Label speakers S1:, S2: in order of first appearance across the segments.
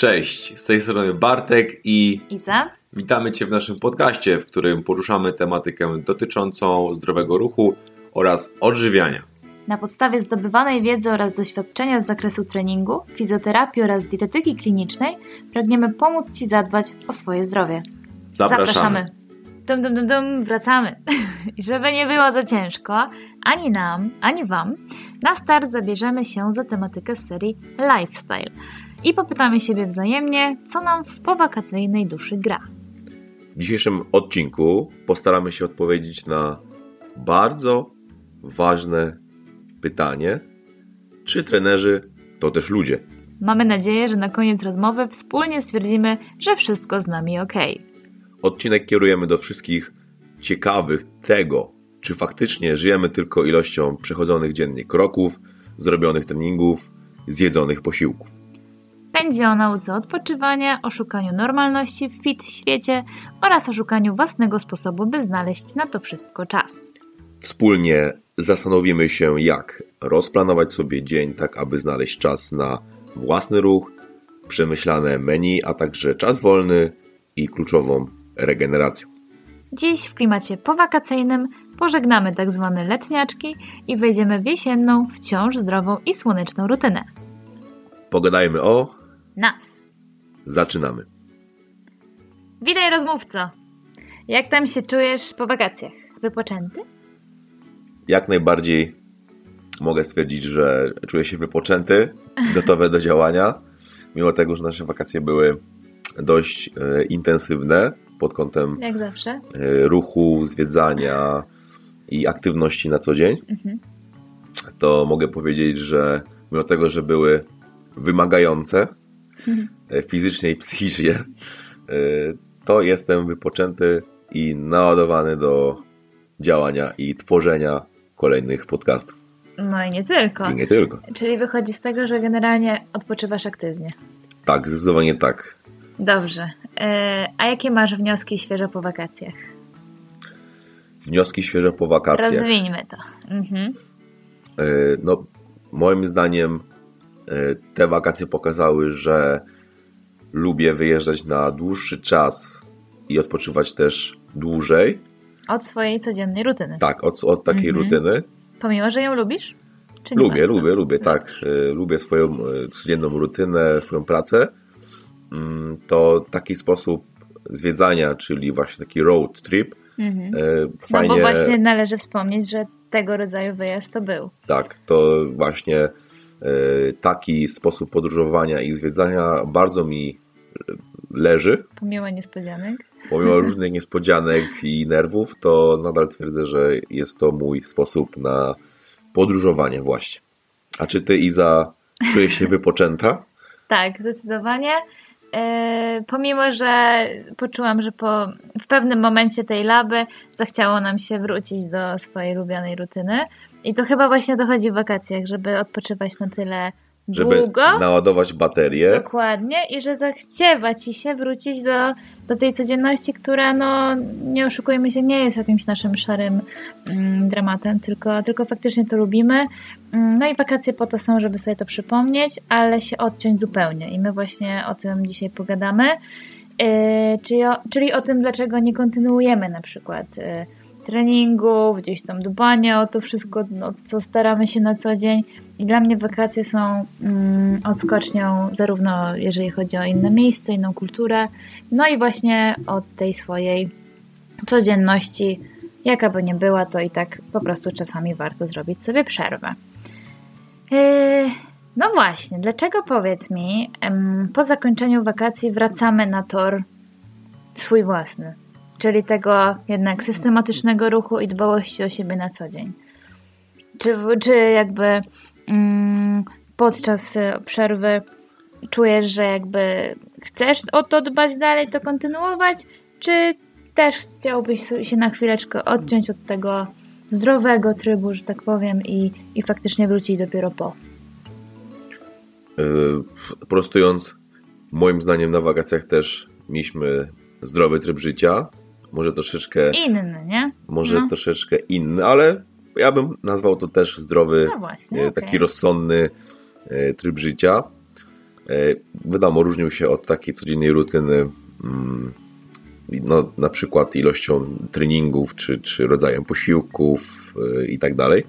S1: Cześć, z tej strony Bartek i
S2: Iza.
S1: witamy Cię w naszym podcaście, w którym poruszamy tematykę dotyczącą zdrowego ruchu oraz odżywiania.
S2: Na podstawie zdobywanej wiedzy oraz doświadczenia z zakresu treningu, fizjoterapii oraz dietetyki klinicznej pragniemy pomóc Ci zadbać o swoje zdrowie.
S1: Zapraszamy.
S2: Dum, dum, dum, dum, wracamy. I żeby nie było za ciężko, ani nam, ani Wam, na start zabierzemy się za tematykę serii Lifestyle i popytamy siebie wzajemnie, co nam w powakacyjnej duszy gra.
S1: W dzisiejszym odcinku postaramy się odpowiedzieć na bardzo ważne pytanie, czy trenerzy to też ludzie?
S2: Mamy nadzieję, że na koniec rozmowy wspólnie stwierdzimy, że wszystko z nami ok.
S1: Odcinek kierujemy do wszystkich ciekawych tego, czy faktycznie żyjemy tylko ilością przechodzonych dziennie kroków, zrobionych treningów, zjedzonych posiłków.
S2: Będzie o nauce odpoczywania, o szukaniu normalności w fit świecie oraz o szukaniu własnego sposobu, by znaleźć na to wszystko czas.
S1: Wspólnie zastanowimy się, jak rozplanować sobie dzień, tak aby znaleźć czas na własny ruch, przemyślane menu, a także czas wolny i kluczową regenerację.
S2: Dziś w klimacie powakacyjnym pożegnamy tak zwane letniaczki i wejdziemy w jesienną, wciąż zdrową i słoneczną rutynę.
S1: Pogadajmy o.
S2: Nas.
S1: Zaczynamy.
S2: Witaj rozmówco. Jak tam się czujesz po wakacjach? Wypoczęty?
S1: Jak najbardziej mogę stwierdzić, że czuję się wypoczęty, gotowy do działania. Mimo tego, że nasze wakacje były dość e, intensywne pod kątem
S2: Jak zawsze.
S1: e, ruchu, zwiedzania i aktywności na co dzień, to mogę powiedzieć, że mimo tego, że były wymagające fizycznie i psychicznie, e, to jestem wypoczęty i naładowany do działania i tworzenia kolejnych podcastów.
S2: No i nie tylko.
S1: I nie tylko.
S2: Czyli wychodzi z tego, że generalnie odpoczywasz aktywnie.
S1: Tak, zdecydowanie tak.
S2: Dobrze. E, a jakie masz wnioski świeżo po wakacjach?
S1: Wnioski świeże po wakacjach.
S2: Rozwińmy to. Mhm.
S1: E, No, moim zdaniem e, te wakacje pokazały, że lubię wyjeżdżać na dłuższy czas i odpoczywać też dłużej.
S2: Od swojej codziennej rutyny.
S1: Tak, od, od takiej
S2: Mhm.
S1: rutyny.
S2: Pomimo, że ją lubisz?
S1: Lubię,
S2: bardzo?
S1: lubię, lubię, tak. E, Lubię swoją e, codzienną rutynę, swoją pracę. Mm, To taki sposób zwiedzania, czyli właśnie taki road trip,
S2: Mhm.
S1: e,
S2: No
S1: fajnie...
S2: bo właśnie należy wspomnieć, że tego rodzaju wyjazd to był.
S1: Tak, to właśnie e, taki sposób podróżowania i zwiedzania bardzo mi e, leży.
S2: Pomimo niespodzianek.
S1: Pomimo różnych niespodzianek i nerwów, to nadal twierdzę, że jest to mój sposób na podróżowanie właśnie. A czy ty, Iza, czujesz się wypoczęta?
S2: Tak, zdecydowanie. E, pomimo, że poczułam, że po, w pewnym momencie tej laby zachciało nam się wrócić do swojej ulubionej rutyny. I to chyba właśnie dochodzi w wakacjach, żeby odpoczywać na tyle
S1: Żeby
S2: długo.
S1: naładować baterię.
S2: Dokładnie. I że zachciewa ci się wrócić do, do tej codzienności, która, no, nie oszukujmy się, nie jest jakimś naszym szarym mm, dramatem, tylko, tylko faktycznie to lubimy. Mm, No i wakacje po to są, żeby sobie to przypomnieć, ale się odciąć zupełnie. I my właśnie o tym dzisiaj pogadamy. Yy, czyli, o, czyli o tym, dlaczego nie kontynuujemy na przykład yy, treningów, gdzieś tam dbania o to wszystko, no, co staramy się na co dzień. I dla mnie wakacje są mm, odskocznią zarówno jeżeli chodzi o inne miejsce, inną kulturę, no i właśnie od tej swojej codzienności, jaka by nie była, to i tak po prostu czasami warto zrobić sobie przerwę. Yy, no właśnie, dlaczego powiedz mi, po zakończeniu wakacji wracamy na tor swój własny, czyli tego jednak systematycznego ruchu i dbałości o siebie na co dzień? Czy, czy jakby mm, podczas y, przerwy czujesz, że jakby chcesz o to dbać dalej, to kontynuować, czy też chciałbyś się na chwileczkę odciąć od tego zdrowego trybu, że tak powiem, i, i faktycznie wrócić dopiero po?
S1: Yy, Prostując, moim zdaniem na wakacjach też mieliśmy zdrowy tryb życia. Może troszeczkę,
S2: Inny, nie?
S1: może
S2: no.
S1: troszeczkę inny, ale ja bym nazwał to też zdrowy,
S2: No właśnie,
S1: e, taki rozsądny e, tryb życia. wiadomo, różnił się od takiej codziennej rutyny mm, no, na przykład ilością treningów, czy, czy rodzajem posiłków i tak dalej,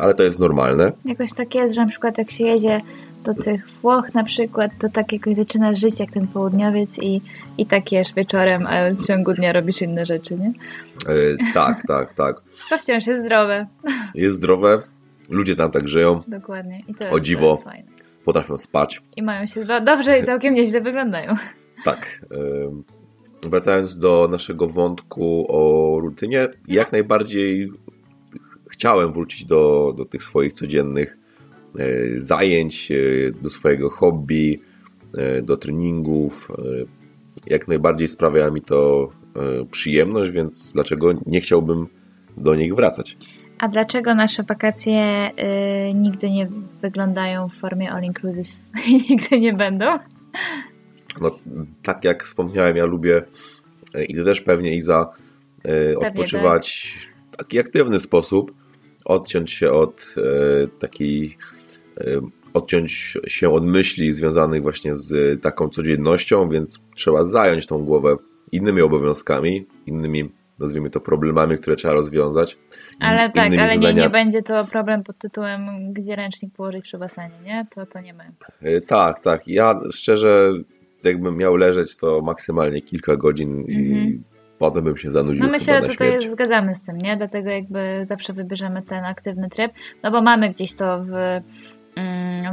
S1: ale to jest normalne.
S2: Jakoś tak jest, że na przykład jak się jedzie do tych Włoch na przykład, to tak jakoś zaczynasz żyć jak ten południowiec i, i tak jesz wieczorem, a w ciągu dnia robisz inne rzeczy, nie?
S1: E, tak, tak, tak.
S2: To wciąż jest zdrowe.
S1: Jest zdrowe, ludzie tam tak żyją.
S2: Dokładnie. I to
S1: o dziwo, to jest fajne. potrafią spać.
S2: I mają się dobrze i całkiem nieźle wyglądają.
S1: Tak. Wracając do naszego wątku o rutynie, jak najbardziej chciałem wrócić do, do tych swoich codziennych zajęć, e, do swojego hobby, e, do treningów. Jak najbardziej sprawia mi to przyjemność, więc dlaczego nie chciałbym do nich wracać?
S2: A dlaczego nasze wakacje y, nigdy nie wyglądają w formie all inclusive i nigdy nie będą?
S1: No, tak jak wspomniałem, ja lubię i ty też pewnie Iza pewnie odpoczywać tak. w taki aktywny sposób, odciąć się od takiej odciąć się od myśli związanych właśnie z taką codziennością, więc trzeba zająć tą głowę innymi obowiązkami, innymi, nazwijmy to, problemami, które trzeba rozwiązać.
S2: Ale tak, ale nie, nie będzie to problem pod tytułem, gdzie ręcznik położyć przy basenie, nie? To, to nie ma.
S1: E, tak, tak. Ja szczerze, jakbym miał leżeć, to maksymalnie kilka godzin i mhm. potem bym się zanudził.
S2: No myślę, że tutaj zgadzamy z tym, nie? Dlatego jakby zawsze wybierzemy ten aktywny tryb, no bo mamy gdzieś to w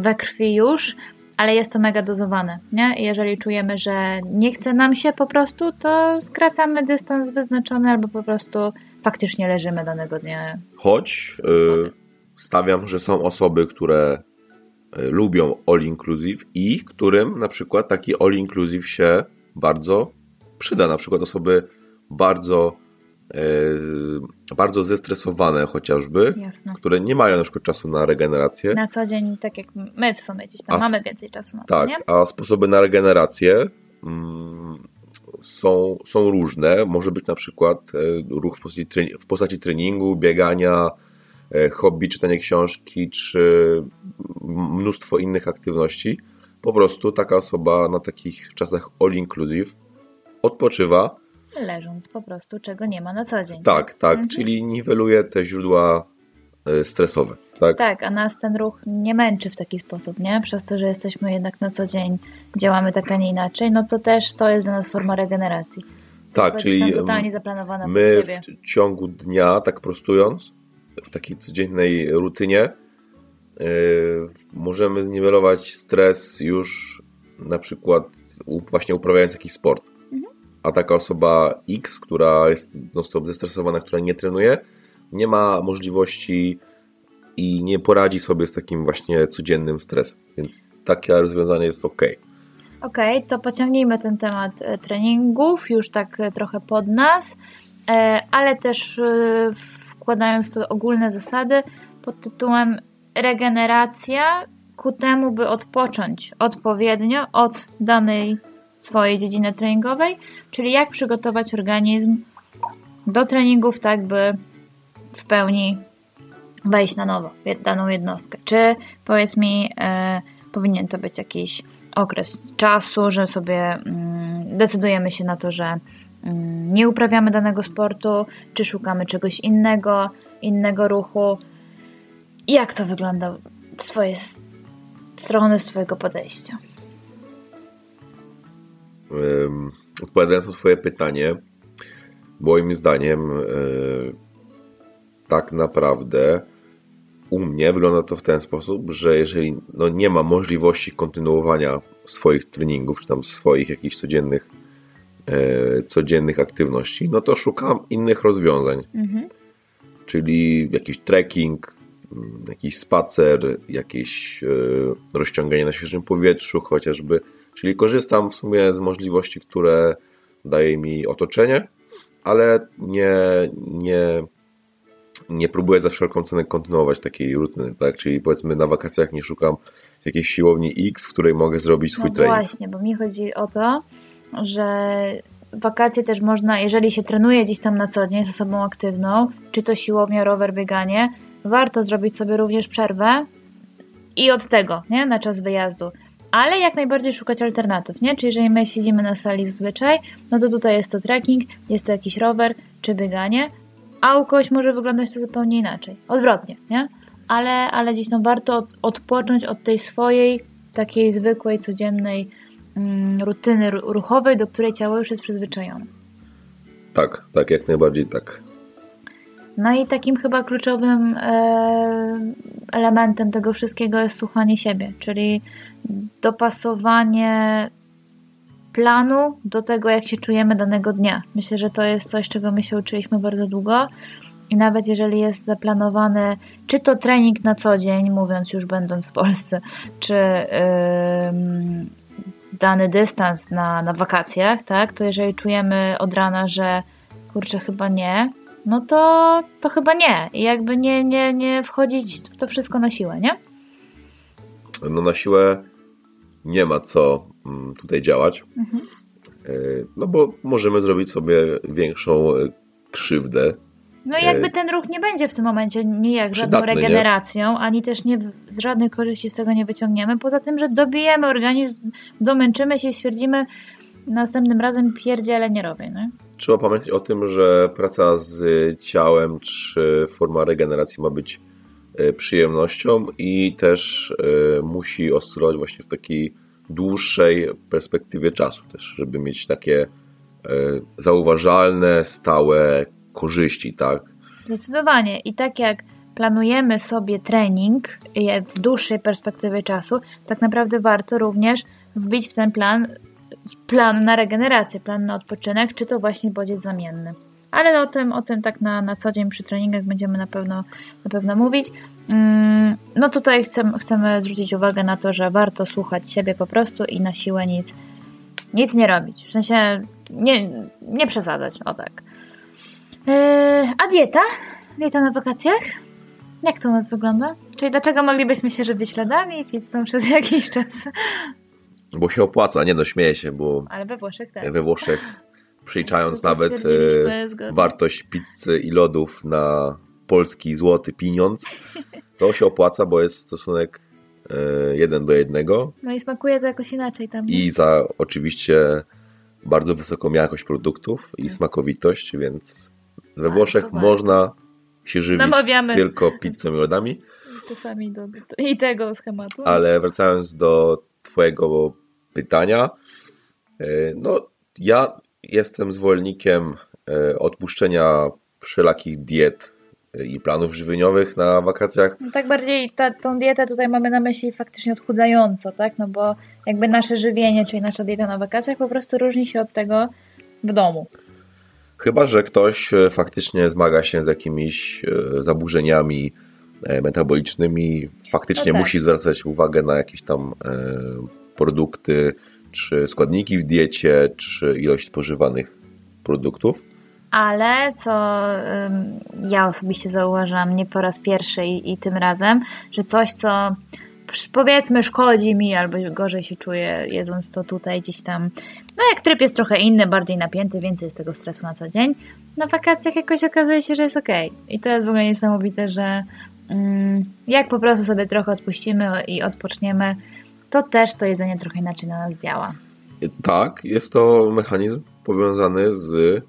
S2: we krwi już, ale jest to mega dozowane. Nie? Jeżeli czujemy, że nie chce nam się po prostu, to skracamy dystans wyznaczony albo po prostu faktycznie leżymy danego dnia.
S1: Choć yy, stawiam, że są osoby, które y, lubią all inclusive i którym na przykład taki all inclusive się bardzo przyda. Na przykład osoby bardzo bardzo zestresowane chociażby, Jasne. które nie mają na przykład czasu na regenerację.
S2: Na co dzień, tak jak my w sumie gdzieś tam a, mamy więcej czasu na
S1: tak,
S2: to,
S1: Tak, a sposoby na regenerację mm, są, są różne. Może być na przykład e, ruch w postaci, w postaci treningu, biegania, e, hobby, czytanie książki, czy mnóstwo innych aktywności. Po prostu taka osoba na takich czasach all inclusive odpoczywa,
S2: leżąc po prostu, czego nie ma na co dzień.
S1: Tak, tak, mhm. czyli niweluje te źródła e, stresowe. Tak?
S2: tak, a nas ten ruch nie męczy w taki sposób, nie? Przez to, że jesteśmy jednak na co dzień, działamy tak, a nie inaczej, no to też to jest dla nas forma regeneracji.
S1: Tak, czyli
S2: totalnie zaplanowana
S1: my w ciągu dnia, tak prostując, w takiej codziennej rutynie, yy, możemy zniwelować stres już na przykład właśnie uprawiając jakiś sport a taka osoba X, która jest no stop zestresowana, która nie trenuje, nie ma możliwości i nie poradzi sobie z takim właśnie codziennym stresem. Więc takie rozwiązanie jest ok.
S2: Ok, to pociągnijmy ten temat e, treningów już tak e, trochę pod nas, e, ale też wkładając tu ogólne zasady pod tytułem regeneracja ku temu, by odpocząć odpowiednio od danej swojej dziedziny treningowej, czyli jak przygotować organizm do treningów, tak by w pełni wejść na nowo w daną jednostkę. Czy powiedz mi, e, powinien to być jakiś okres czasu, że sobie mm, decydujemy się na to, że mm, nie uprawiamy danego sportu, czy szukamy czegoś innego, innego ruchu. Jak to wygląda z Twojej strony, z Twojego podejścia?
S1: Odpowiadając na Twoje pytanie, moim zdaniem e, tak naprawdę u mnie wygląda to w ten sposób, że jeżeli no, nie ma możliwości kontynuowania swoich treningów, czy tam swoich jakichś codziennych, e, codziennych aktywności, no to szukam innych rozwiązań. Mhm. Czyli jakiś trekking, jakiś spacer, jakieś e, rozciąganie na świeżym powietrzu, chociażby Czyli korzystam w sumie z możliwości, które daje mi otoczenie, ale nie, nie, nie próbuję za wszelką cenę kontynuować takiej rutyny, tak? Czyli powiedzmy na wakacjach nie szukam jakiejś siłowni X, w której mogę zrobić swój no trening.
S2: właśnie, bo mi chodzi o to, że wakacje też można, jeżeli się trenuje gdzieś tam na co dzień z osobą aktywną, czy to siłownia, rower, bieganie, warto zrobić sobie również przerwę i od tego, nie? Na czas wyjazdu ale jak najbardziej szukać alternatyw, nie? Czyli jeżeli my siedzimy na sali zazwyczaj, no to tutaj jest to trekking, jest to jakiś rower czy bieganie, a u kogoś może wyglądać to zupełnie inaczej. Odwrotnie, nie? Ale, ale gdzieś tam warto odpocząć od tej swojej takiej zwykłej, codziennej mm, rutyny ruchowej, do której ciało już jest przyzwyczajone.
S1: Tak, tak, jak najbardziej tak.
S2: No i takim chyba kluczowym e, elementem tego wszystkiego jest słuchanie siebie, czyli dopasowanie planu do tego, jak się czujemy danego dnia. Myślę, że to jest coś, czego my się uczyliśmy bardzo długo. I nawet jeżeli jest zaplanowany, czy to trening na co dzień, mówiąc już będąc w Polsce, czy yy, dany dystans na, na wakacjach, tak, to jeżeli czujemy od rana, że kurczę, chyba nie, no to, to chyba nie. I jakby nie, nie, nie wchodzić w to wszystko na siłę, nie?
S1: No na siłę nie ma co mm, tutaj działać. Mhm. E, no bo możemy zrobić sobie większą e, krzywdę.
S2: No i jakby e, ten ruch nie będzie w tym momencie nijak żadną regeneracją, nie? ani też nie, z żadnych korzyści z tego nie wyciągniemy. Poza tym, że dobijemy organizm, domęczymy się i stwierdzimy następnym razem pierdziele nie robię. Nie?
S1: Trzeba pamiętać o tym, że praca z ciałem czy forma regeneracji ma być e, przyjemnością i też e, musi oscylować właśnie w takiej dłuższej perspektywie czasu też, żeby mieć takie e, zauważalne, stałe korzyści, tak?
S2: Zdecydowanie. I tak jak planujemy sobie trening w dłuższej perspektywie czasu, tak naprawdę warto również wbić w ten plan plan na regenerację, plan na odpoczynek, czy to właśnie bodziec zamienny. Ale o tym, o tym tak na, na co dzień przy treningach będziemy na pewno, na pewno mówić. Mm, no tutaj chcemy, chcemy zwrócić uwagę na to, że warto słuchać siebie po prostu i na siłę nic, nic nie robić. W sensie nie, nie przesadzać, o tak. Yy, a dieta? Dieta na wakacjach? Jak to u nas wygląda? Czyli dlaczego moglibyśmy się żywić śladami i pizzą przez jakiś czas?
S1: Bo się opłaca, nie no, śmieję się, bo...
S2: Ale we Włoszech tak.
S1: We Włoszech, przeliczając nawet e, wartość pizzy i lodów na polski złoty pieniądz, to się opłaca, bo jest stosunek e, jeden do jednego.
S2: No i smakuje to jakoś inaczej tam.
S1: Nie? I za oczywiście bardzo wysoką jakość produktów i tak. smakowitość, więc we Włoszech można się żywić Namawiamy. tylko pizzą i lodami.
S2: Czasami do, do, i tego schematu.
S1: Ale wracając do Twojego pytania. E, no, ja jestem zwolennikiem e, odpuszczenia wszelakich diet e, i planów żywieniowych na wakacjach.
S2: No tak bardziej ta, tą dietę tutaj mamy na myśli faktycznie odchudzająco, tak? No bo jakby nasze żywienie, czyli nasza dieta na wakacjach po prostu różni się od tego w domu.
S1: Chyba, że ktoś faktycznie zmaga się z jakimiś zaburzeniami metabolicznymi, faktycznie no tak. musi zwracać uwagę na jakieś tam produkty, czy składniki w diecie, czy ilość spożywanych produktów.
S2: Ale co ja osobiście zauważam nie po raz pierwszy i, i tym razem, że coś, co powiedzmy szkodzi mi albo gorzej się czuję jedząc to tutaj gdzieś tam, no jak tryb jest trochę inny, bardziej napięty, więcej jest tego stresu na co dzień, na wakacjach jakoś okazuje się, że jest ok. I to jest w ogóle niesamowite, że mm, jak po prostu sobie trochę odpuścimy i odpoczniemy, to też to jedzenie trochę inaczej na nas działa.
S1: Tak, jest to mechanizm powiązany z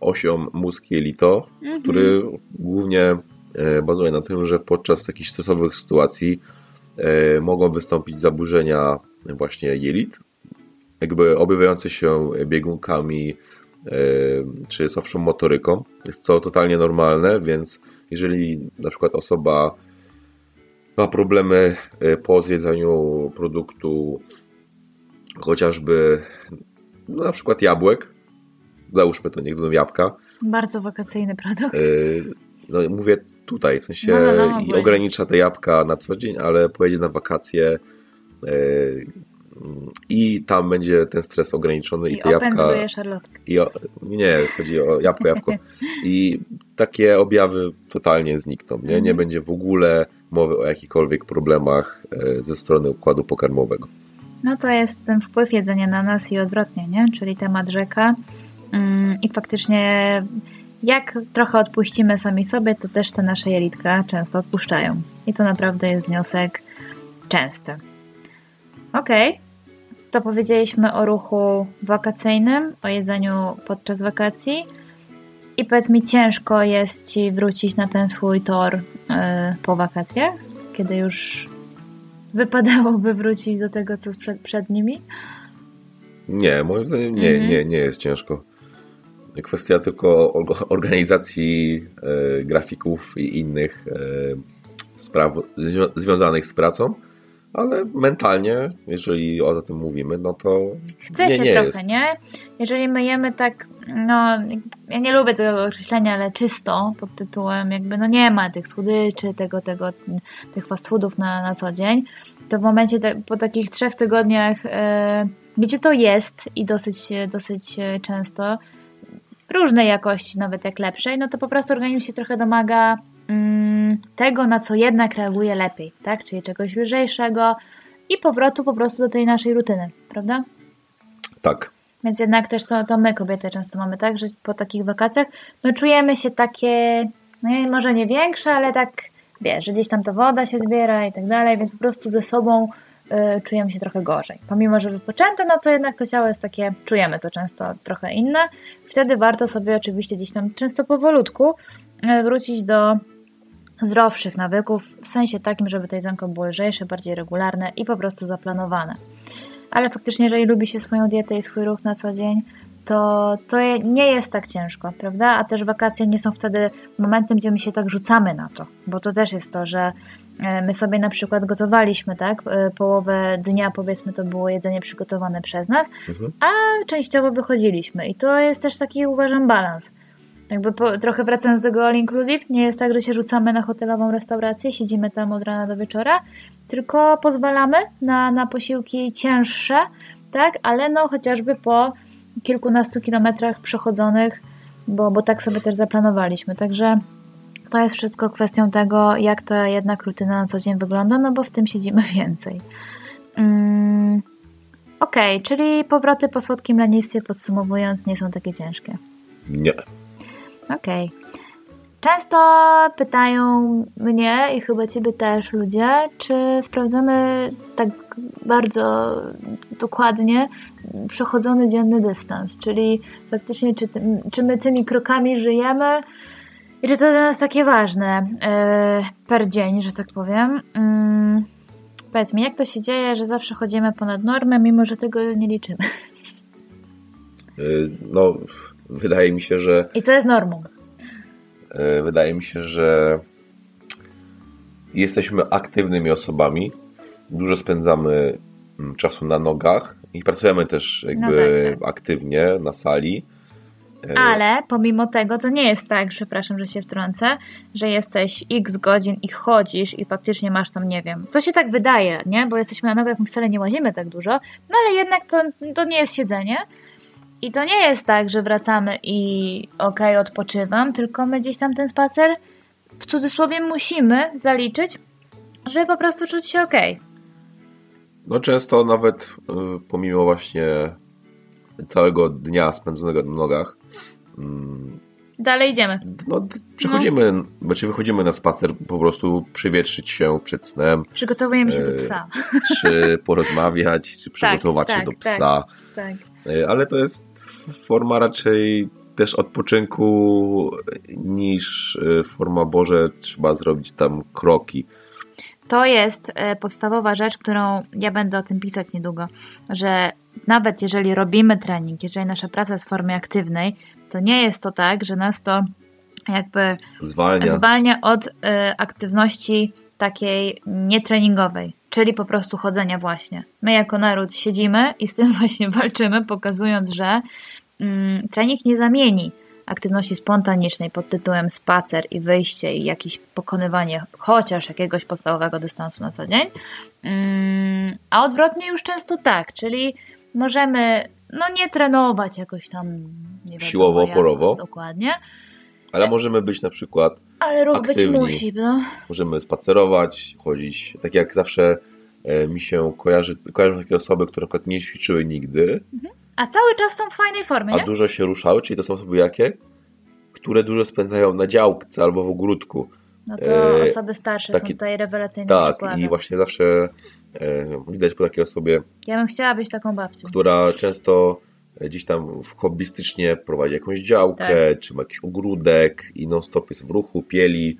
S1: osią mózg-jelito, mhm. który głównie e, bazuje na tym, że podczas takich stresowych sytuacji e, mogą wystąpić zaburzenia właśnie jelit, jakby objawiające się biegunkami e, czy słabszą motoryką. Jest to totalnie normalne, więc jeżeli na przykład osoba ma problemy e, po zjedzeniu produktu chociażby no na przykład jabłek. Załóżmy to, niech będą jabłka.
S2: Bardzo wakacyjny produkt. E,
S1: no mówię tutaj, w sensie no, no, no, ogranicza te jabłka na co dzień, ale pojedzie na wakacje e, i tam będzie ten stres ograniczony i, i te jabłka.
S2: I
S1: o, nie, chodzi o jabłko, jabłko. I takie objawy totalnie znikną. Nie, nie mhm. będzie w ogóle mowy o jakichkolwiek problemach e, ze strony układu pokarmowego.
S2: No to jest ten wpływ jedzenia na nas i odwrotnie, nie? czyli temat rzeka. Mm, I faktycznie jak trochę odpuścimy sami sobie, to też te nasze jelitka często odpuszczają. I to naprawdę jest wniosek częsty. Okej. Okay. To powiedzieliśmy o ruchu wakacyjnym, o jedzeniu podczas wakacji. I powiedz mi, ciężko jest ci wrócić na ten swój tor yy, po wakacjach, kiedy już wypadałoby wrócić do tego, co przed, przed nimi?
S1: Nie, moim zdaniem nie, mhm. nie, nie jest ciężko. Kwestia tylko organizacji e, grafików i innych e, spraw związanych z pracą, ale mentalnie, jeżeli o tym mówimy, no to.
S2: Chce nie, się nie trochę, jest. nie? Jeżeli myjemy tak, no, ja nie lubię tego określenia, ale czysto pod tytułem, jakby, no nie ma tych słodyczy, tego, tego, tych fast foodów na, na co dzień, to w momencie, te, po takich trzech tygodniach, e, gdzie to jest i dosyć, dosyć często, różnej jakości, nawet jak lepszej, no to po prostu organizm się trochę domaga tego, na co jednak reaguje lepiej, tak? Czyli czegoś lżejszego i powrotu po prostu do tej naszej rutyny, prawda?
S1: Tak.
S2: Więc jednak też to, to my, kobiety, często mamy tak, że po takich wakacjach no czujemy się takie, no może nie większe, ale tak, wiesz, że gdzieś tam ta woda się zbiera i tak dalej, więc po prostu ze sobą y, czujemy się trochę gorzej. Pomimo, że wypoczęte, no to jednak to ciało jest takie, czujemy to często trochę inne. Wtedy warto sobie oczywiście gdzieś tam często powolutku y, wrócić do zdrowszych nawyków, w sensie takim, żeby to jedzonko było lżejsze, bardziej regularne i po prostu zaplanowane. Ale faktycznie, jeżeli lubi się swoją dietę i swój ruch na co dzień, to, to nie jest tak ciężko, prawda? A też wakacje nie są wtedy momentem, gdzie my się tak rzucamy na to, bo to też jest to, że e, my sobie na przykład gotowaliśmy, tak? E, połowę dnia, powiedzmy, to było jedzenie przygotowane przez nas, mhm. a częściowo wychodziliśmy. I to jest też taki, uważam, balans jakby po, trochę wracając do tego all inclusive, nie jest tak, że się rzucamy na hotelową restaurację, siedzimy tam od rana do wieczora, tylko pozwalamy na, na posiłki cięższe, tak, ale no chociażby po kilkunastu kilometrach przechodzonych, bo, bo tak sobie też zaplanowaliśmy. Także to jest wszystko kwestią tego, jak ta jednak rutyna na co dzień wygląda, no bo w tym siedzimy więcej. Mm, Okej, okay, czyli powroty po słodkim lenistwie podsumowując nie są takie ciężkie.
S1: Nie.
S2: Okej. Okay. Często pytają mnie i chyba Ciebie też ludzie, czy sprawdzamy tak bardzo dokładnie przechodzony dzienny dystans, czyli faktycznie czy, czy my tymi krokami żyjemy i czy to dla nas takie ważne yy, per dzień, że tak powiem. Yy, powiedz mi, jak to się dzieje, że zawsze chodzimy ponad normę, mimo że tego nie liczymy?
S1: Yy, no wydaje mi się, że.
S2: I co jest normą?
S1: E, wydaje mi się, że jesteśmy aktywnymi osobami. Dużo spędzamy mm, czasu na nogach i pracujemy też jakby no tak, tak. aktywnie na sali.
S2: E, Ale pomimo tego to nie jest tak, przepraszam, że się wtrącę, że jesteś x godzin i chodzisz i faktycznie masz tam, nie wiem, to się tak wydaje, nie? Bo jesteśmy na nogach, my wcale nie łazimy tak dużo, no ale jednak to, to nie jest siedzenie, i to nie jest tak, że wracamy i okej, okay, odpoczywam, tylko my gdzieś tam ten spacer w cudzysłowie musimy zaliczyć, żeby po prostu czuć się okej. Okay.
S1: No często nawet y, pomimo właśnie całego dnia spędzonego na nogach
S2: mm, Dalej idziemy.
S1: No, przechodzimy, no. znaczy wychodzimy na spacer po prostu przywietrzyć się przed snem.
S2: Przygotowujemy się do psa.
S1: Czy porozmawiać, czy tak, przygotować tak, się tak, do psa. Tak, tak. E, ale to jest forma raczej też odpoczynku niż e, forma Boże trzeba zrobić tam kroki.
S2: To jest e, podstawowa rzecz, którą ja będę o tym pisać niedługo, że nawet jeżeli robimy trening, jeżeli nasza praca jest w formie aktywnej, to nie jest to tak, że nas to jakby zwalnia, zwalnia od aktywności takiej nietreningowej czyli po prostu chodzenia właśnie. My jako naród siedzimy i z tym właśnie walczymy, pokazując, że mm, trening nie zamieni aktywności spontanicznej pod tytułem spacer i wyjście i jakieś pokonywanie chociaż jakiegoś podstawowego dystansu na co dzień. Mm, a odwrotnie już często tak, czyli możemy no nie trenować jakoś tam nie
S1: siłowo, oporowo.
S2: Dokładnie.
S1: Ale możemy być na przykład
S2: ale ruch aktywni. być musi, no.
S1: Możemy spacerować, chodzić. Tak jak zawsze e, mi się kojarzy, kojarzą takie osoby, które na przykład nie ćwiczyły nigdy. Mhm.
S2: A cały czas są w fajnej formie,
S1: A nie? dużo się ruszały, czyli to są osoby jakie? Które dużo spędzają na działce albo w ogródku.
S2: No to e, osoby starsze taki, są tutaj rewelacyjne
S1: Tak, przykładem. i właśnie zawsze e, widać po takiej osobie.
S2: Ja bym chciała być taką babcią.
S1: Która często gdzieś tam hobbystycznie prowadzi jakąś działkę, tak. czy ma jakiś ogródek i non-stop jest w ruchu, pieli,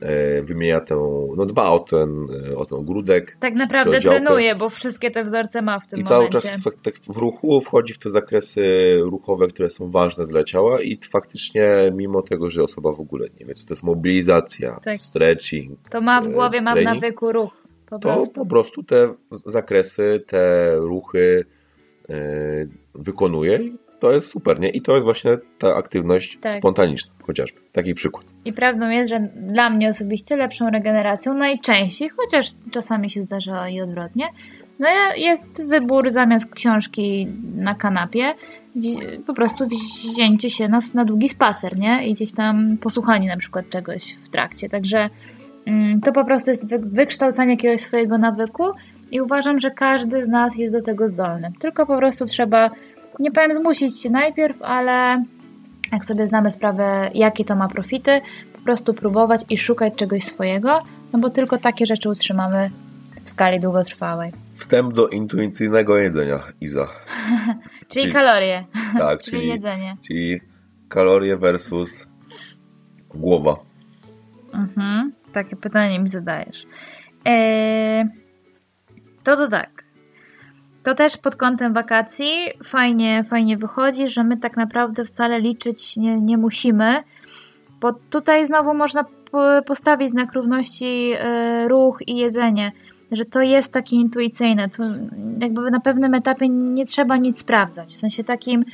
S1: e, wymienia tę, no dba o ten, e, o ten ogródek.
S2: Tak naprawdę trenuje, bo wszystkie te wzorce ma w tym
S1: I
S2: momencie.
S1: I cały czas w, tak w ruchu wchodzi w te zakresy ruchowe, które są ważne dla ciała i faktycznie mimo tego, że osoba w ogóle nie wie, co to jest mobilizacja, tak. stretching.
S2: To ma w głowie, ma w nawyku ruch. Po
S1: to prostu. po prostu te zakresy, te ruchy wykonuje i to jest super, nie? I to jest właśnie ta aktywność tak. spontaniczna, chociażby. Taki przykład.
S2: I prawdą jest, że dla mnie osobiście lepszą regeneracją najczęściej, chociaż czasami się zdarza i odwrotnie, no jest wybór zamiast książki na kanapie, po prostu wzięcie się na, na długi spacer, nie? I gdzieś tam posłuchanie na przykład czegoś w trakcie. Także mm, to po prostu jest wy, wykształcanie jakiegoś swojego nawyku i uważam, że każdy z nas jest do tego zdolny. Tylko po prostu trzeba, nie powiem zmusić się najpierw, ale jak sobie znamy sprawę, jakie to ma profity, po prostu próbować i szukać czegoś swojego, no bo tylko takie rzeczy utrzymamy w skali długotrwałej.
S1: Wstęp do intuicyjnego jedzenia, Iza.
S2: czyli, czyli, kalorie. Tak, czyli, czyli jedzenie.
S1: Czyli kalorie versus głowa.
S2: Mhm, takie pytanie mi zadajesz. Eee, to to tak. To też pod kątem wakacji fajnie, fajnie wychodzi, że my tak naprawdę wcale liczyć nie, nie musimy, bo tutaj znowu można postawić znak równości e, ruch i jedzenie, że to jest takie intuicyjne. To jakby na pewnym etapie nie trzeba nic sprawdzać. W sensie takim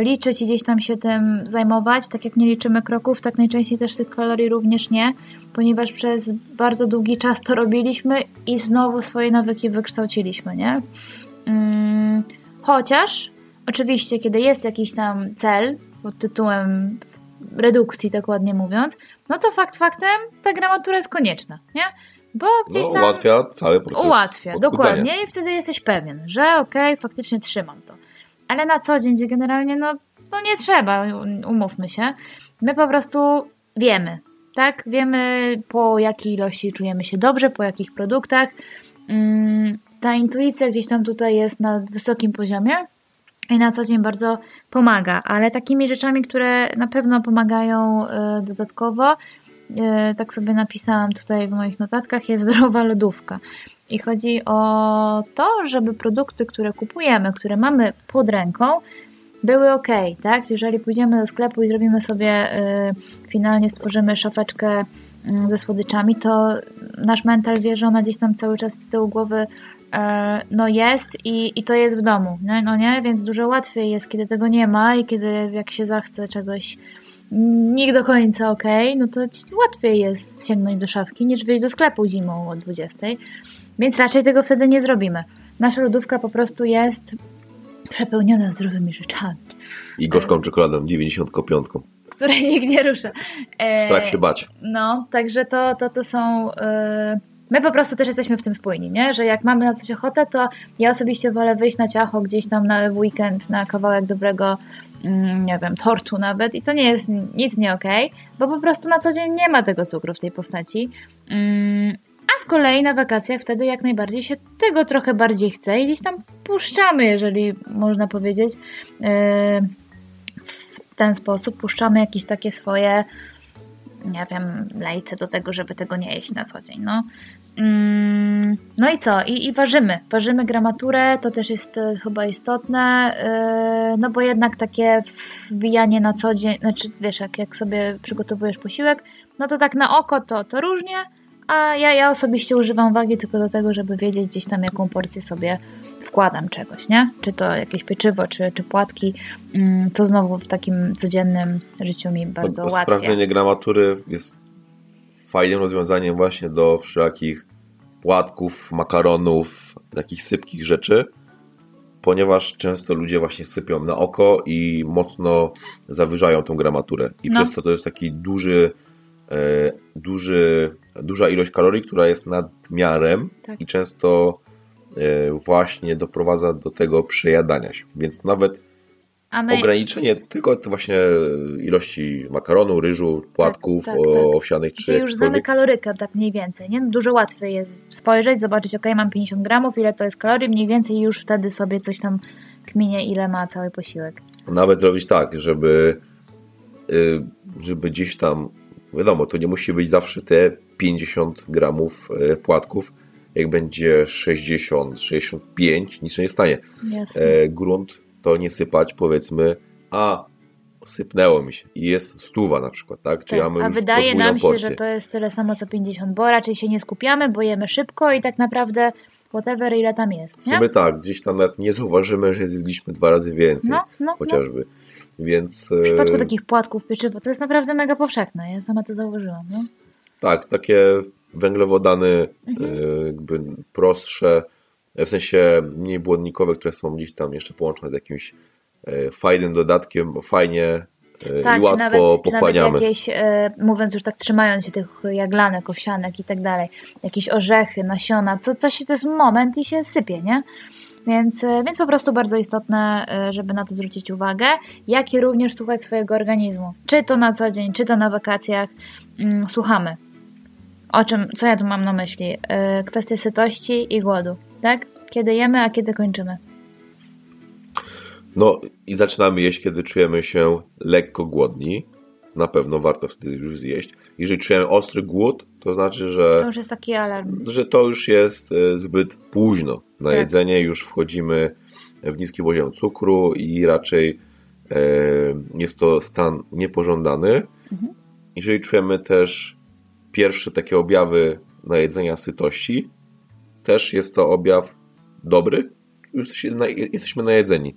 S2: liczyć i gdzieś tam się tym zajmować. Tak jak nie liczymy kroków, tak najczęściej też tych kalorii również nie ponieważ przez bardzo długi czas to robiliśmy i znowu swoje nawyki wykształciliśmy, nie? Hmm, chociaż oczywiście, kiedy jest jakiś tam cel pod tytułem redukcji, tak ładnie mówiąc, no to fakt faktem ta gramatura jest konieczna, nie? Bo gdzieś no, tam...
S1: ułatwia cały proces.
S2: Ułatwia, dokładnie i wtedy jesteś pewien, że okej, okay, faktycznie trzymam to. Ale na co dzień, gdzie generalnie no, no nie trzeba, umówmy się. My po prostu wiemy, tak? Wiemy po jakiej ilości czujemy się dobrze, po jakich produktach. Mm, ta intuicja gdzieś tam tutaj jest na wysokim poziomie i na co dzień bardzo pomaga, ale takimi rzeczami, które na pewno pomagają e, dodatkowo, e, tak sobie napisałam tutaj w moich notatkach, jest zdrowa lodówka. I chodzi o to, żeby produkty, które kupujemy, które mamy pod ręką, były ok, tak? Jeżeli pójdziemy do sklepu i zrobimy sobie, y, finalnie stworzymy szafeczkę y, ze słodyczami, to nasz mental wie, że ona gdzieś tam cały czas z tyłu głowy y, no jest i, i to jest w domu, no, no nie? Więc dużo łatwiej jest, kiedy tego nie ma i kiedy jak się zachce czegoś nie do końca ok, no to łatwiej jest sięgnąć do szafki niż wyjść do sklepu zimą o 20. Więc raczej tego wtedy nie zrobimy. Nasza lodówka po prostu jest przepełniona zdrowymi rzeczami.
S1: I gorzką czekoladą 95.
S2: Której nikt nie rusza.
S1: E, Strach się bać.
S2: No, także to, to, to są... E, my po prostu też jesteśmy w tym spójni, nie? że jak mamy na coś ochotę, to ja osobiście wolę wyjść na ciacho gdzieś tam na weekend, na kawałek dobrego, mm, nie wiem, tortu nawet i to nie jest nic nie okej, okay, bo po prostu na co dzień nie ma tego cukru w tej postaci. A z kolei na wakacjach wtedy jak najbardziej się tego trochę bardziej chce i gdzieś tam puszczamy, jeżeli można powiedzieć, e, w ten sposób puszczamy jakieś takie swoje nie wiem, lejce do tego, żeby tego nie jeść na co dzień. No, mm, no i co? I, I, ważymy. Ważymy gramaturę, to też jest e, chyba istotne, e, no bo jednak takie wbijanie na co dzień, znaczy wiesz, jak, jak sobie przygotowujesz posiłek, no to tak na oko to, to różnie, a ja, ja osobiście używam wagi tylko do tego, żeby wiedzieć gdzieś tam, jaką porcję sobie wkładam czegoś, nie? Czy to jakieś pieczywo, czy, czy płatki, mm, to znowu w takim codziennym życiu mi bardzo łatwiej.
S1: Sprawdzenie gramatury jest fajnym rozwiązaniem właśnie do wszelakich płatków, makaronów, takich sypkich rzeczy, ponieważ często ludzie właśnie sypią na oko i mocno zawyżają tą gramaturę. I no. przez to to jest taki duży, duży duża ilość kalorii, która jest nadmiarem tak. i często e, właśnie doprowadza do tego przejadania się. Więc nawet my... ograniczenie tylko właśnie ilości makaronu, ryżu, płatków tak, tak, tak. owsianych czy
S2: już znamy kalorykę tak mniej więcej, nie? Dużo łatwiej jest spojrzeć, zobaczyć, ok, mam 50 gramów, ile to jest kalorii, mniej więcej już wtedy sobie coś tam kminie, ile ma cały posiłek.
S1: Nawet zrobić tak, żeby y, żeby gdzieś tam wiadomo, to nie musi być zawsze te 50 gramów y, płatków, jak będzie 60, 65, nic się nie stanie.
S2: E,
S1: grunt to nie sypać, powiedzmy, a sypnęło mi się i jest stuwa na przykład, tak?
S2: Czy tak, ja a wydaje nam się, porcję. że to jest tyle samo co 50, bo raczej się nie skupiamy, bo jemy szybko i tak naprawdę whatever ile tam jest.
S1: Nie? W sumie tak, gdzieś tam nawet nie zauważymy, że zjedliśmy dwa razy więcej, no, no, no. chociażby. No. Więc,
S2: w przypadku e, takich płatków pieczywo to jest naprawdę mega powszechne, ja sama to zauważyłam. Nie?
S1: Tak, takie węglowodany mhm. E, jakby prostsze, w sensie mniej błonnikowe, które są gdzieś tam jeszcze połączone z jakimś e, fajnym dodatkiem, fajnie tak, i łatwo nawet, pochłaniamy.
S2: Nawet jakieś, mówiąc już tak, trzymając się tych jaglanek, owsianek i tak dalej, jakieś orzechy, nasiona, to, to, się, to jest moment i się sypie, nie? Więc, więc po prostu bardzo istotne, żeby na to zwrócić uwagę, jak i również słuchać swojego organizmu. Czy to na co dzień, czy to na wakacjach, mm, słuchamy o czym, co ja tu mam na myśli? Yy, kwestia sytości i głodu, tak? Kiedy jemy, a kiedy kończymy.
S1: No i zaczynamy jeść, kiedy czujemy się lekko głodni. Na pewno warto wtedy już zjeść. Jeżeli czujemy ostry głód, to znaczy, że.
S2: To już jest taki alarm.
S1: Że to już jest e, zbyt późno na tak. jedzenie, już wchodzimy w niski poziom cukru i raczej e, jest to stan niepożądany. Mhm. Jeżeli czujemy też pierwsze takie objawy najedzenia sytości, też jest to objaw dobry, już jesteśmy najedzeni.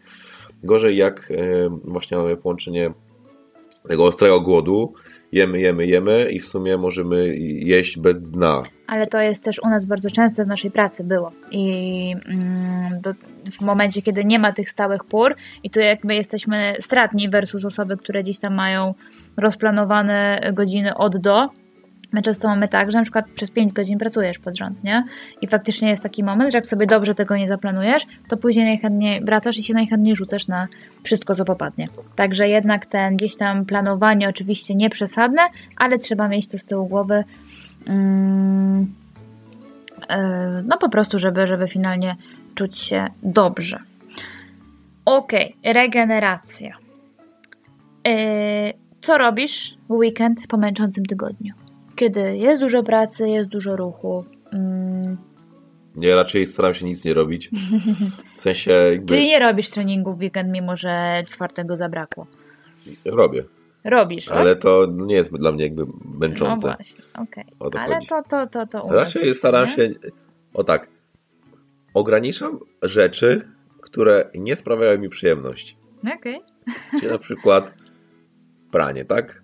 S1: Gorzej jak e, właśnie mamy połączenie tego ostrego głodu, jemy, jemy, jemy i w sumie możemy jeść bez dna.
S2: Ale to jest też u nas bardzo często w naszej pracy było. I mm, do, w momencie, kiedy nie ma tych stałych pór i tu jakby jesteśmy stratni versus osoby, które gdzieś tam mają rozplanowane godziny od do, My często mamy tak, że na przykład przez 5 godzin pracujesz pod rząd, nie? I faktycznie jest taki moment, że jak sobie dobrze tego nie zaplanujesz, to później najchętniej wracasz i się najchętniej rzucasz na wszystko, co popadnie. Także jednak ten gdzieś tam planowanie oczywiście nie przesadne, ale trzeba mieć to z tyłu głowy. Mm, yy, no po prostu, żeby, żeby finalnie czuć się dobrze. Ok, regeneracja. Yy, co robisz w weekend po męczącym tygodniu? Kiedy jest dużo pracy, jest dużo ruchu. Mm.
S1: Nie, raczej staram się nic nie robić. W sensie jakby...
S2: Czyli nie robisz treningu w weekend, mimo że czwartego zabrakło?
S1: Robię.
S2: Robisz,
S1: Ale to nie jest dla mnie jakby męczące.
S2: No właśnie, okej. Okay. Ale to, to, to, to
S1: Raczej staram nie? się, o tak, ograniczam rzeczy, które nie sprawiają mi przyjemności.
S2: Okej.
S1: Okay. Czyli na przykład pranie, tak?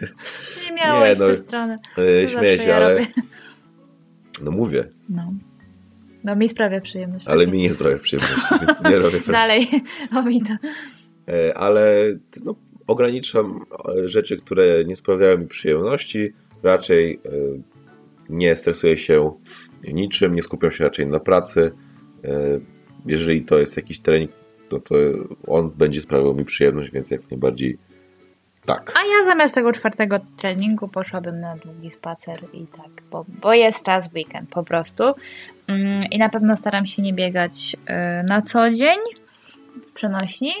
S2: nie miałeś nie, no, tę stronę.
S1: Yy, śmieję się, ja ale... Robię. No mówię.
S2: No. No mi sprawia przyjemność.
S1: Ale mi nie sprawia przyjemności, więc nie robię
S2: Dalej, o mi to.
S1: E, ale no, ograniczam e, rzeczy, które nie sprawiają mi przyjemności. Raczej nie stresuję się niczym, nie skupiam się raczej na pracy. Jeżeli to jest jakiś trening, to, to on będzie sprawiał mi przyjemność, więc jak najbardziej tak.
S2: A ja zamiast tego czwartego treningu poszłabym na długi spacer i tak, bo, bo jest czas weekend po prostu. Mm, I na pewno staram się nie biegać y, na co dzień w przenośni,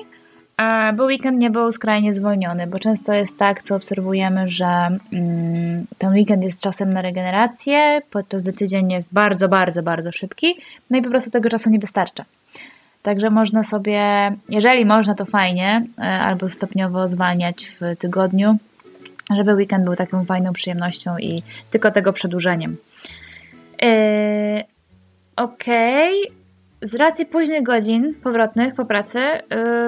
S2: bo weekend nie był skrajnie zwolniony, bo często jest tak, co obserwujemy, że mm, ten weekend jest czasem na regenerację, podczas gdy tydzień jest bardzo, bardzo, bardzo szybki, no i po prostu tego czasu nie wystarcza. Także można sobie, jeżeli można, to fajnie, e, albo stopniowo zwalniać w tygodniu, żeby weekend był taką fajną przyjemnością i tylko tego przedłużeniem. Yy, Okej. Okay. Z racji późnych godzin powrotnych po pracy yy,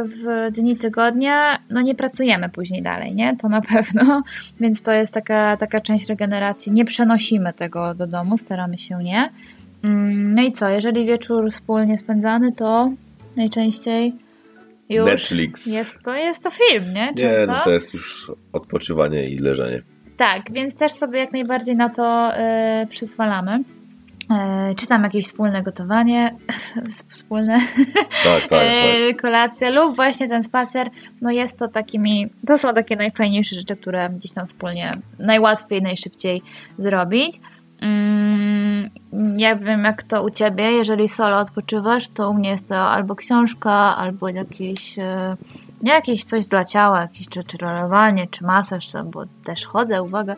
S2: w dni tygodnia, no nie pracujemy później dalej, nie? To na pewno, więc to jest taka, taka część regeneracji. Nie przenosimy tego do domu, staramy się nie. Mm, no i co, jeżeli wieczór wspólnie spędzany, to najczęściej już
S1: Netflix.
S2: Jest to, jest to film, nie?
S1: Często. Nie, no to jest już odpoczywanie i leżenie.
S2: Tak, więc też sobie jak najbardziej na to yy, przyzwalamy. E, czytam jakieś wspólne gotowanie, wspólne
S1: tak, tak,
S2: e,
S1: tak.
S2: kolacje lub właśnie ten spacer, no jest to takimi, to są takie najfajniejsze rzeczy, które gdzieś tam wspólnie najłatwiej, najszybciej zrobić. Mm, ja wiem jak to u Ciebie, jeżeli solo odpoczywasz, to u mnie jest to albo książka, albo jakieś, e, jakieś coś dla ciała, jakieś czy, czy rolowanie, czy masaż, czy, bo też chodzę, uwaga,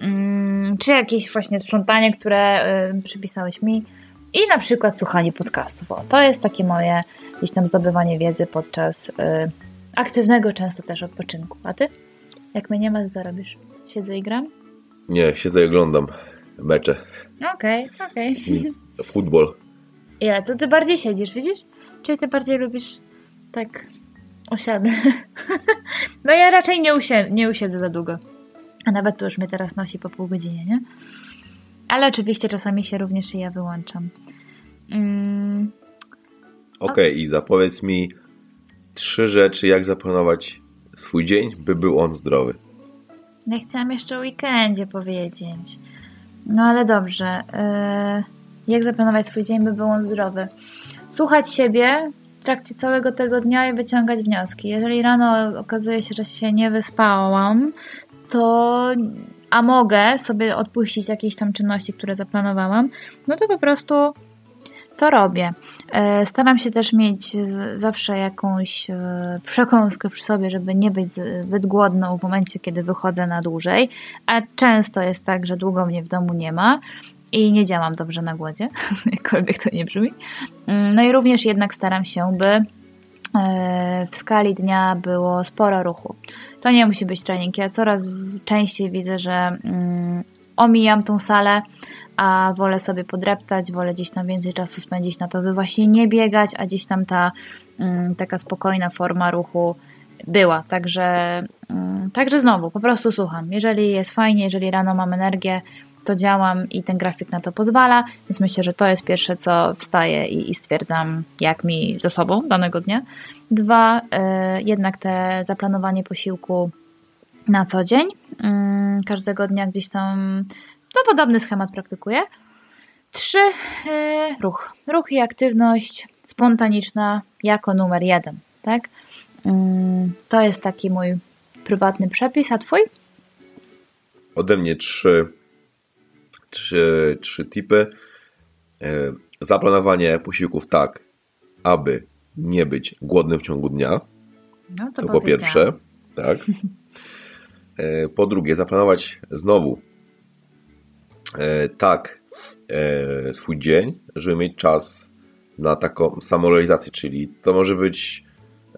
S2: mm, czy jakieś właśnie sprzątanie, które y, przypisałeś mi i na przykład słuchanie podcastów. O, to jest takie moje gdzieś tam zdobywanie wiedzy podczas y, aktywnego często też odpoczynku. A Ty? Jak mnie nie ma, co robisz? Siedzę i gram?
S1: Nie, siedzę i oglądam mecze.
S2: Okej, okay, okej.
S1: Okay. Futbol.
S2: Ja, to ty bardziej siedzisz, widzisz? Czy ty bardziej lubisz tak osiadę? no ja raczej nie, usiedzę, nie usiedzę za długo. A nawet to już mnie teraz nosi po pół godziny, nie? Ale oczywiście czasami się również i ja wyłączam.
S1: Mm. Okej, okay, Iza, powiedz mi trzy rzeczy, jak zaplanować swój dzień, by był on zdrowy.
S2: Ja chciałam jeszcze o weekendzie powiedzieć. No ale dobrze. Yy, jak zaplanować swój dzień, by był on zdrowy? Słuchać siebie w trakcie całego tego dnia i wyciągać wnioski. Jeżeli rano okazuje się, że się nie wyspałam, to a mogę sobie odpuścić jakieś tam czynności, które zaplanowałam, no to po prostu to robię. E, staram się też mieć zawsze jakąś e, przekąskę przy sobie, żeby nie być zbyt głodną w momencie, kiedy wychodzę na dłużej, a często jest tak, że długo mnie w domu nie ma i nie działam dobrze na głodzie, jakkolwiek to nie brzmi. Mm, no i również jednak staram się, by e, w skali dnia było sporo ruchu. To nie musi być trening. Ja coraz częściej widzę, że mm, omijam tą salę, a wolę sobie podreptać, wolę gdzieś tam więcej czasu spędzić na to, by właśnie nie biegać, a gdzieś tam ta mm, taka spokojna forma ruchu była. Także, mm, także znowu, po prostu słucham. Jeżeli jest fajnie, jeżeli rano mam energię, to działam i ten grafik na to pozwala, więc myślę, że to jest pierwsze, co wstaję i, i stwierdzam, jak mi ze sobą danego dnia. Dwa, y, jednak te zaplanowanie posiłku na co dzień. Y, każdego dnia gdzieś tam to podobny schemat praktykuję. Trzy, y, ruch. Ruch i aktywność spontaniczna jako numer jeden, tak? to jest taki mój prywatny przepis, a twój?
S1: Ode mnie trzy trzy, trzy tipy. E, zaplanowanie posiłków tak, aby nie być głodnym w ciągu dnia.
S2: No, to,
S1: to po pierwsze. Tak. E, po drugie, zaplanować znowu e, tak swój dzień, żeby mieć czas na taką samorealizację, czyli to może być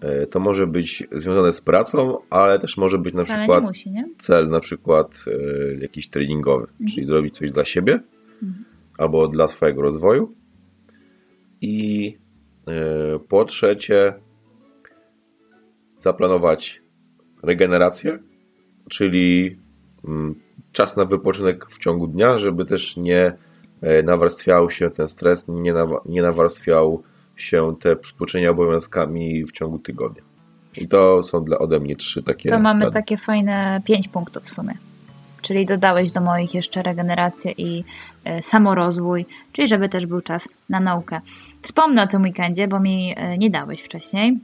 S1: E, to może być związane z pracą, ale też może być na Wcale przykład
S2: musi,
S1: cel na przykład e, jakiś treningowy, mhm. czyli zrobić coś dla siebie mhm. albo dla swojego rozwoju. I e, po trzecie zaplanować regenerację, czyli mm, czas na wypoczynek w ciągu dnia, żeby też nie nawarstwiał się ten stres, nie nawarstwiał się te przytłoczenia obowiązkami w ciągu tygodnia. I to są dla ode mnie trzy takie.
S2: To mamy rady. takie fajne pięć punktów w sumie. Czyli dodałeś do moich jeszcze regenerację i y, samorozwój, czyli żeby też był czas na naukę. Wspomnę o tym weekendzie, bo mi y, nie dałeś wcześniej,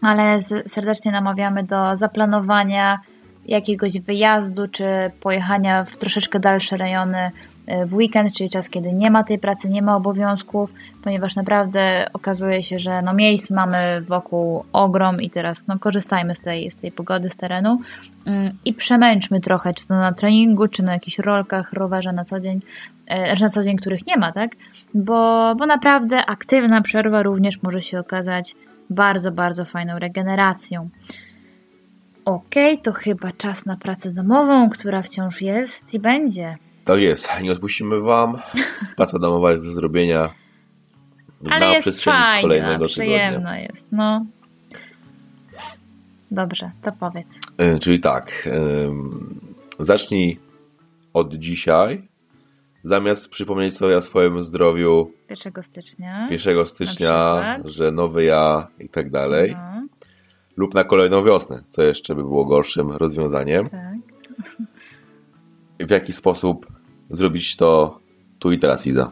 S2: ale serdecznie namawiamy do zaplanowania jakiegoś wyjazdu czy pojechania w troszeczkę dalsze rejony w weekend, czyli czas, kiedy nie ma tej pracy, nie ma obowiązków, ponieważ naprawdę okazuje się, że no miejsc mamy wokół ogrom i teraz no korzystajmy z tej, z tej pogody, z terenu mm, i przemęczmy trochę, czy to na treningu, czy na jakichś rolkach, rowerze na co dzień, e, znaczy na co dzień, których nie ma, tak? Bo, bo naprawdę aktywna przerwa również może się okazać bardzo, bardzo fajną regeneracją. Ok, to chyba czas na pracę domową, która wciąż jest i będzie.
S1: Tak jest, nie odpuścimy Wam. Praca domowa jest do zrobienia
S2: Ale na jest przestrzeni fajna, kolejnego przyjemna tygodnia. jest, no. Dobrze, to powiedz.
S1: E, czyli tak, zacznij od dzisiaj. Zamiast przypomnieć sobie o swoim zdrowiu
S2: 1 stycznia,
S1: 1 stycznia że nowy ja i tak dalej, no. Lub na kolejną wiosnę, co jeszcze by było gorszym rozwiązaniem. Tak. W jaki sposób zrobić to tu i teraz, Iza?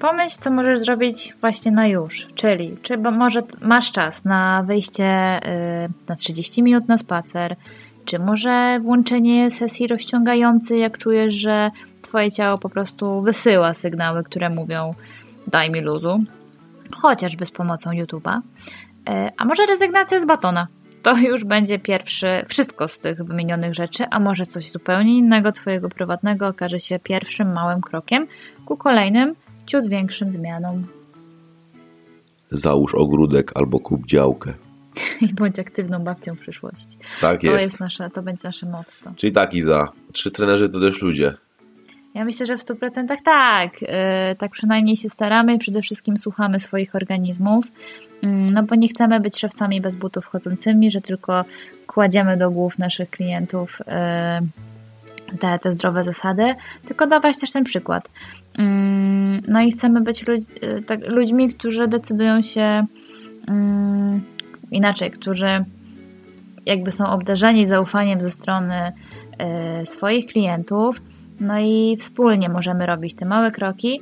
S2: pomyśl, co możesz zrobić właśnie na już. Czyli, czy może masz czas na wyjście y, na 30 minut na spacer, czy może włączenie sesji rozciągającej, jak czujesz, że twoje ciało po prostu wysyła sygnały, które mówią daj mi luzu, chociażby z pomocą YouTube'a. Y, a może rezygnacja z batona. To już będzie pierwszy, wszystko z tych wymienionych rzeczy, a może coś zupełnie innego Twojego prywatnego okaże się pierwszym małym krokiem ku kolejnym, ciut większym zmianom.
S1: Załóż ogródek albo kup działkę.
S2: I bądź aktywną babcią w przyszłości.
S1: Tak
S2: To,
S1: jest.
S2: jest nasze, to będzie nasze motto.
S1: Czyli tak, Iza. Trzy trenerzy to też ludzie.
S2: Ja myślę, że w 100% tak. Yy, tak przynajmniej się staramy. Przede wszystkim słuchamy swoich organizmów. Mm, No bo nie chcemy być szewcami bez butów chodzącymi, że tylko kładziemy do głów naszych klientów yy, te, te zdrowe zasady, tylko dawać też ten przykład. Mm, No i chcemy być ludź, yy, tak, ludźmi, którzy decydują się mm, inaczej, którzy jakby są obdarzeni zaufaniem ze strony swoich klientów, no i wspólnie możemy robić te małe kroki,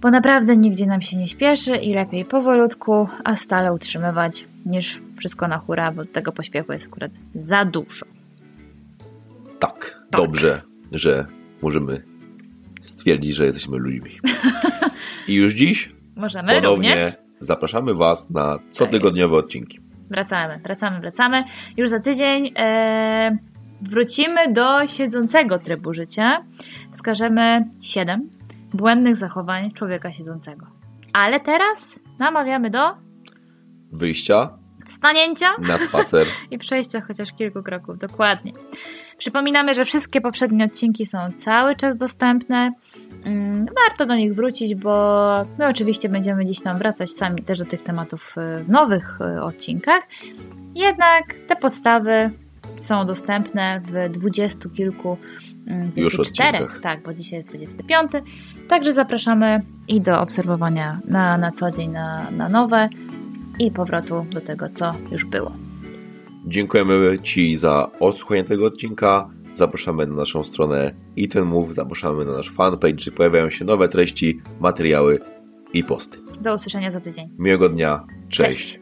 S2: bo naprawdę nigdzie nam się nie śpieszy i lepiej powolutku, a stale utrzymywać niż wszystko na hura, bo tego pośpiechu jest akurat za dużo.
S1: Tak. Dobrze, że możemy stwierdzić, że jesteśmy ludźmi. I już dziś
S2: Możemy
S1: ponownie
S2: również.
S1: zapraszamy Was na cotygodniowe odcinki.
S2: Wracamy, wracamy, wracamy. Już za tydzień e, wrócimy do siedzącego trybu życia. Wskażemy 7 błędnych zachowań człowieka siedzącego. Ale teraz namawiamy do
S1: Wyjścia
S2: stanięcia
S1: na spacer.
S2: i przejścia chociaż kilku kroków. Dokładnie. Przypominamy, że wszystkie poprzednie odcinki są cały czas dostępne. Mm, Warto do nich wrócić, bo my oczywiście będziemy gdzieś tam wracać sami też do tych tematów y, w nowych y, odcinkach. Jednak te podstawy są dostępne w dwudziestu kilku, mm,
S1: Już
S2: 24,
S1: odcinkach.
S2: tak, bo dzisiaj jest 25. Także zapraszamy i do obserwowania na, na co dzień, na, na nowe i powrotu do tego, co już było.
S1: Dziękujemy Ci za odsłuchanie tego odcinka. Zapraszamy na naszą stronę Move, zapraszamy na nasz fanpage, gdzie pojawiają się nowe treści, materiały i posty.
S2: Do usłyszenia za tydzień.
S1: Miłego dnia. Cześć.
S2: Cześć.